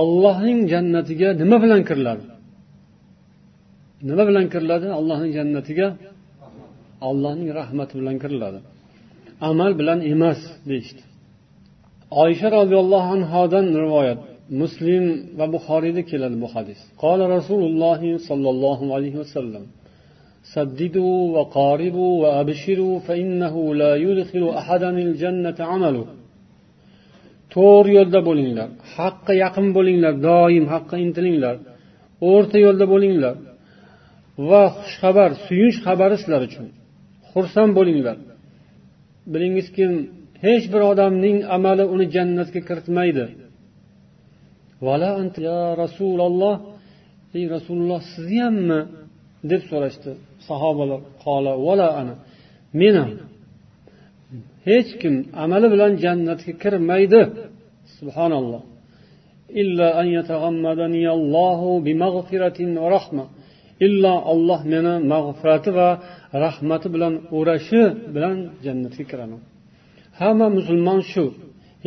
ollohning jannatiga nima bilan kiriladi nima bilan kiriladi allohning jannatiga allohning rahmati bilan kiriladi amal bilan emas deyishdi oysha roziyallohu anhodan rivoyat muslim va buxoriyda keladi bu hadis qola rasululloh sollallohu alayhi vasallam سددوا وقاربوا وأبشروا فإنه لا يدخل أحدا الجنة عمله to'g'ri yo'lda bo'linglar haqqa yaqin bo'linglar doim haqqa intilinglar o'rta yo'lda bo'linglar va xushxabar suyunch xabari sizlar uchun. Xursand bo'linglar. Bilingizki hech bir odamning amali uni jannatga kiritmaydi. Ya rasululloh ey rasululloh sizniyammi deb so'rashdi sahobalar. Qola vala ana men ham hech kim amali bilan jannatga kirmaydi. Subhanalloh. Illa an yataghammadani allohu bimaghfiratin va rahma. Illo olloh meni mag'firati va rahmati bilan o'rashi bilan jannatga kiraman. Hamma musulmon shu.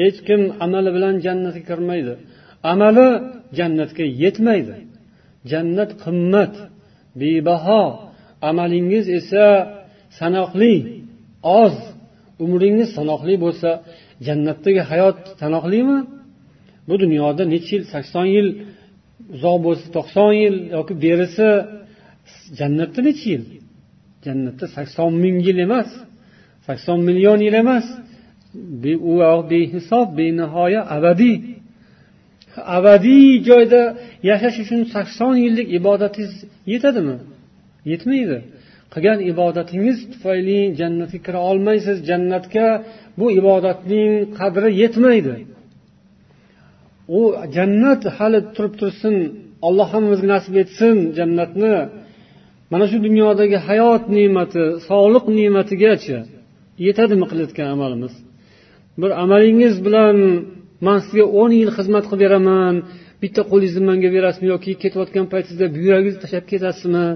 Hech kim amali bilan jannatga kirmaydi. Amali jannatga yetmaydi. Jannat qimmat bebaho. Amalingiz esa sanoqli oz. Umringiz sanoqli bo'lsa jannatdagi hayot sanoqlimi bu dunyoda necha yil sakson yil uzoq bo'lsa to'qson yil yoki berisi jannatda necha yil? Jannatda sakson ming yil emas sakson million yil emas. U behisob benihoya abadiy. Abadiy joyda yashash uchun sakson yillik ibodatingiz yetadimi? Yetmaydi. Qilgan ibodatingiz tufayli jannatga kira olmaysiz. Jannatga bu ibodatning qadri yetmaydi. U jannat hali turib tursin alloh hammamizga nasib etsin jannatni. Mana shu dunyodagi hayot ne'mati sog'liq ne'matigacha yetadimi qilayotgan amalimiz. Bir amalingiz bilan man sizga o'n yil xizmat qilib beraman bitta qo'lingizni manga berasizmi yoki ketayotgan paytingizda buyragingizni tashlab ketasizmi?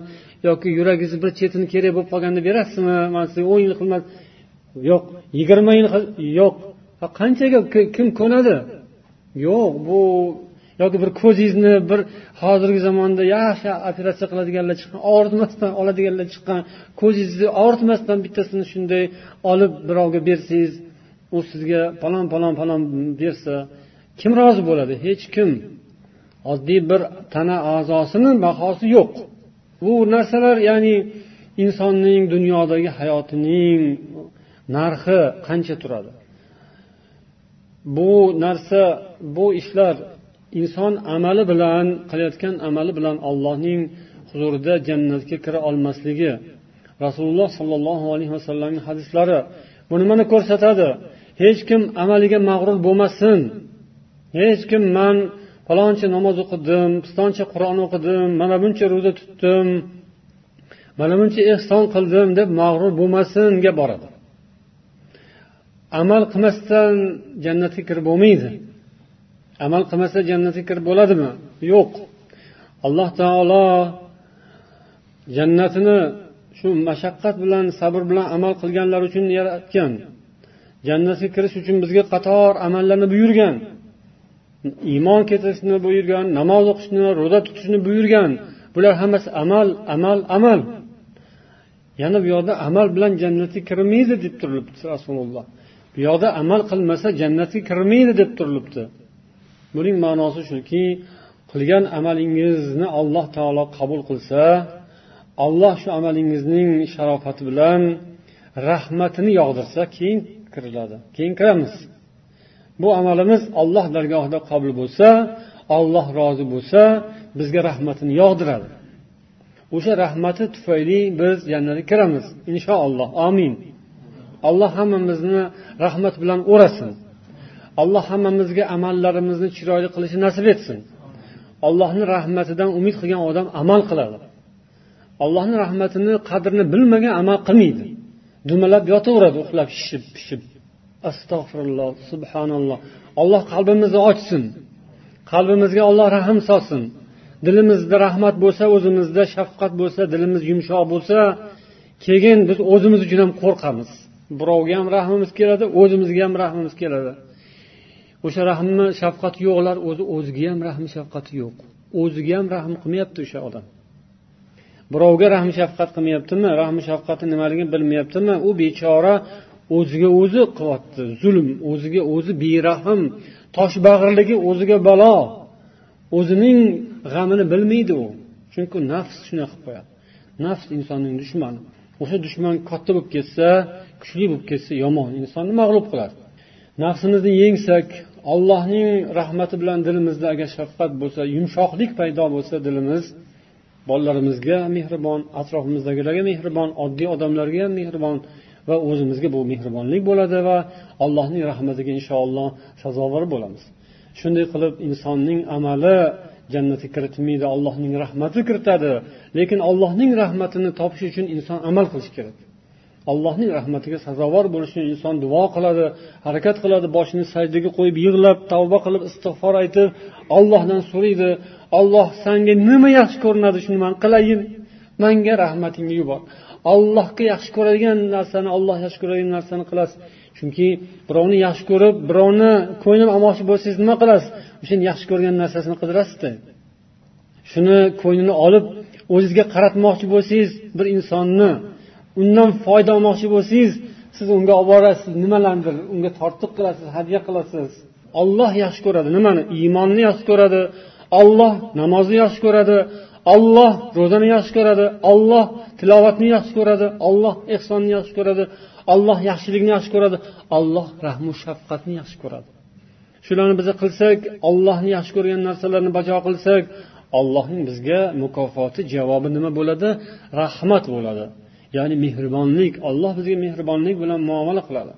Yoki yuragingizni bir chetini kerak bo'lib qolganda berasizmi? Man sizga o'n yil xizmat yo'q yigirma yil yo'q. Qanchaga kim ko'nadi? Yo'q bu yoki bir ko'zingizni bir hozirgi zamonda yaxshi operatsiya qiladiganlar chiqqan og'ritmasdan oladiganlar chiqqan ko'zingizni og'ritmasdan bittasini shunday olib birovga bersangiz u sizga falon falon falon bersa kim rozi bo'ladi? Hech kim. Oddiy bir tana a'zosini bahosi yo'q. Bu narsalar ya'ni insonning dunyodagi hayotining narxi qancha turadi? Bu narsa bu ishlar inson amali bilan qilayotgan amali bilan allohning huzurida jannatga kira olmasligi. Rasululloh sollallohu alayhi vasallamning hadislari bu nimani ko'rsatadi? Hech kim amaliga mag'rur bo'lmasin. Hech kim man faloncha namoz o'qidim pistoncha qur'on o'qidim mana buncha ro'za tutdim mana buncha ehson qildim deb mag'rur bo'lmasinga boradi. Amal qilmasdan jannatga kirib bo'lmaydi. Amal qilmasa jannatga kirib bo'ladimi? Yo'q. Alloh taolo jannatini shu mashaqqat bilan sabr bilan amal qilganlar uchun yaratgan. Jannatga kirish uchun bizga qator amallarni buyurgan. Iymon keltirishni buyurgan namoz o'qishni ro'za tutishni buyurgan. Bular hammasi amal amal amal. Yana bu yoqda amal bilan jannatga kirmaydi deb turilibdi rasululloh. Bu yoqda amal qilmasa jannatga kirmaydi deb turilibdi. Buning ma'nosi shuki qilgan amalingizni alloh taolo qabul qilsa alloh shu amalingizning sharofati bilan rahmatini yog'dirsa keyin kiriladi keyin kiramiz. Bu amalimiz olloh dargohida qabul bo'lsa olloh rozi bo'lsa bizga rahmatini yog'diradi. O'sha rahmati tufayli biz jannatga kiramiz inshaalloh. Omin alloh hammamizni rahmat bilan o'rasin. Alloh hammamizga amallarimizni chiroyli qilishni nasib etsin. Allohni rahmatidan umid qilgan odam amal qiladi. Allohni rahmatini qadrini bilmagan amal qilmaydi. Dumalab yotaveradi uxlab shishib pishib. Astag'firulloh subhanalloh. Alloh qalbimizni ochsin. Qalbimizga olloh rahm solsin. Dilimizda rahmat bo'lsa o'zimizda shafqat bo'lsa dilimiz yumshoq bo'lsa keyin biz o'zimiz uchun ham qo'rqamiz. Birovga ham rahmimiz keladi o'zimizga ham rahmimiz keladi. O'sha rahmi shafqati yo'qlar o'zi o'ziga ham rahmi shafqati yo'q. O'ziga ham rahm qilmayapti o'sha odam. Birovga rahm shafqat qilmayaptimi rahm shafqati nimaligini bilmayaptimi? U bechora o'ziga o'zi qilyapti. Zulm o'ziga o'zi berahm toshbag'irligi o'ziga balo. O'zining g'amini bilmaydi u. Chunki nafs shunaqa qilib qo'yadi. Nafs insonning dushmani. O'sha dushman katta bo'lib ketsa kuchli bo'lib ketsa yomon insonni mag'lub qiladi. Nafsimizni yengsak allohning rahmati bilan dilimizda agar shafqat bo'lsa yumshoqlik paydo bo'lsa dilimiz bolalarimizga mehribon atrofimizdagilarga mehribon oddiy odamlarga ham mehribon va o'zimizga bu mehribonlik bo'ladi va allohning rahmatiga inshaalloh sazovor bo'lamiz. Shunday qilib insonning amali jannatga kiritmaydi allohning rahmati kiritadi. Lekin allohning rahmatini topish uchun inson amal qilishi kerak. Allohning rahmatiga sazovor bo'lish uchun inson duo qiladi harakat qiladi boshini sajdaga qo'yib yig'lab tavba qilib istig'for aytib ollohdan so'raydi olloh sanga nima yaxshi ko'rinadi shuni man qilayin manga rahmatingni yubor. Allohga yaxshi ko'radigan narsani olloh yaxshi ko'radigan narsani qilasiz. Chunki birovni yaxshi ko'rib birovni ko'nglini olmoqchi bo'lsangiz nima qilasiz? O'shani yaxshi ko'rgan narsasini qidirasizda shuni ko'nglini olib o'zizga qaratmoqchi bo'lsangiz bir insonni undan foyda olmoqchi bo'lsangiz siz unga olib borasiz nimalarnidir unga tortiq qilasiz hadya qilasiz. Olloh yaxshi ko'radi. Nimani? Iymonni yaxshi ko'radi. Olloh namozni yaxshi ko'radi. Olloh ro'zani yaxshi ko'radi olloh tilovatni yaxshi ko'radi olloh ehsonni yaxshi ko'radi olloh yaxshilikni yaxshi ko'radi olloh rahmu shafqatni yaxshi ko'radi. Shularni biz qilsak ollohni yaxshi ko'rgan narsalarni bajo qilsak ollohning bizga mukofoti javobi nima bo'ladi? Rahmat bo'ladi. Ya'ni mehribonlik olloh bizga mehribonlik bilan muomala qiladi.